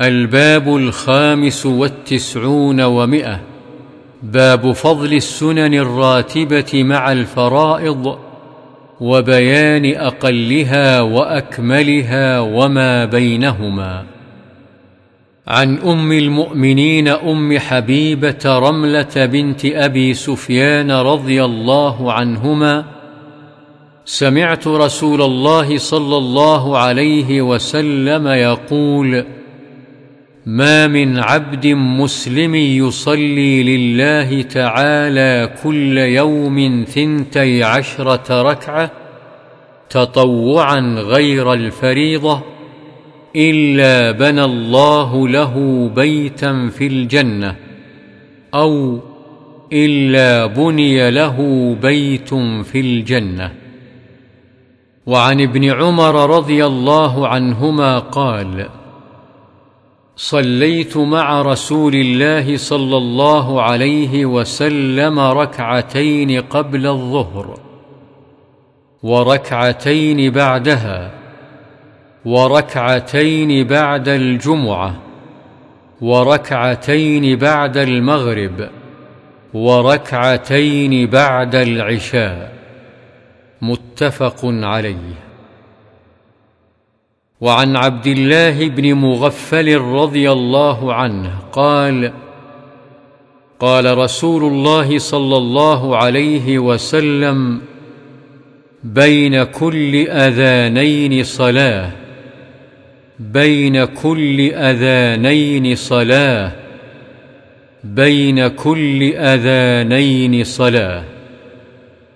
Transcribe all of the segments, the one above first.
الباب الخامس والتسعون ومئة. باب فضل السنن الراتبة مع الفرائض وبيان أقلها وأكملها وما بينهما. عن أم المؤمنين أم حبيبة رملة بنت أبي سفيان رضي الله عنهما سمعت رسول الله صلى الله عليه وسلم يقول ما من عبد مسلم يصلي لله تعالى كل يوم ثنتي عشرة ركعة تطوعا غير الفريضة إلا بنى الله له بيتا في الجنة أو إلا بني له بيت في الجنة. وعن ابن عمر رضي الله عنهما قال صليت مع رسول الله صلى الله عليه وسلم ركعتين قبل الظهر وركعتين بعدها وركعتين بعد الجمعة وركعتين بعد المغرب وركعتين بعد العشاء. متفق عليه. وعن عبد الله بن مغفل رضي الله عنه قال قال رسول الله صلى الله عليه وسلم بين كل أذانين صلاة بين كل أذانين صلاة بين كل أذانين صلاة.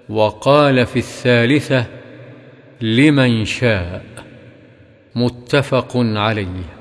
وقال في الثالثة لمن شاء. متفق عليه.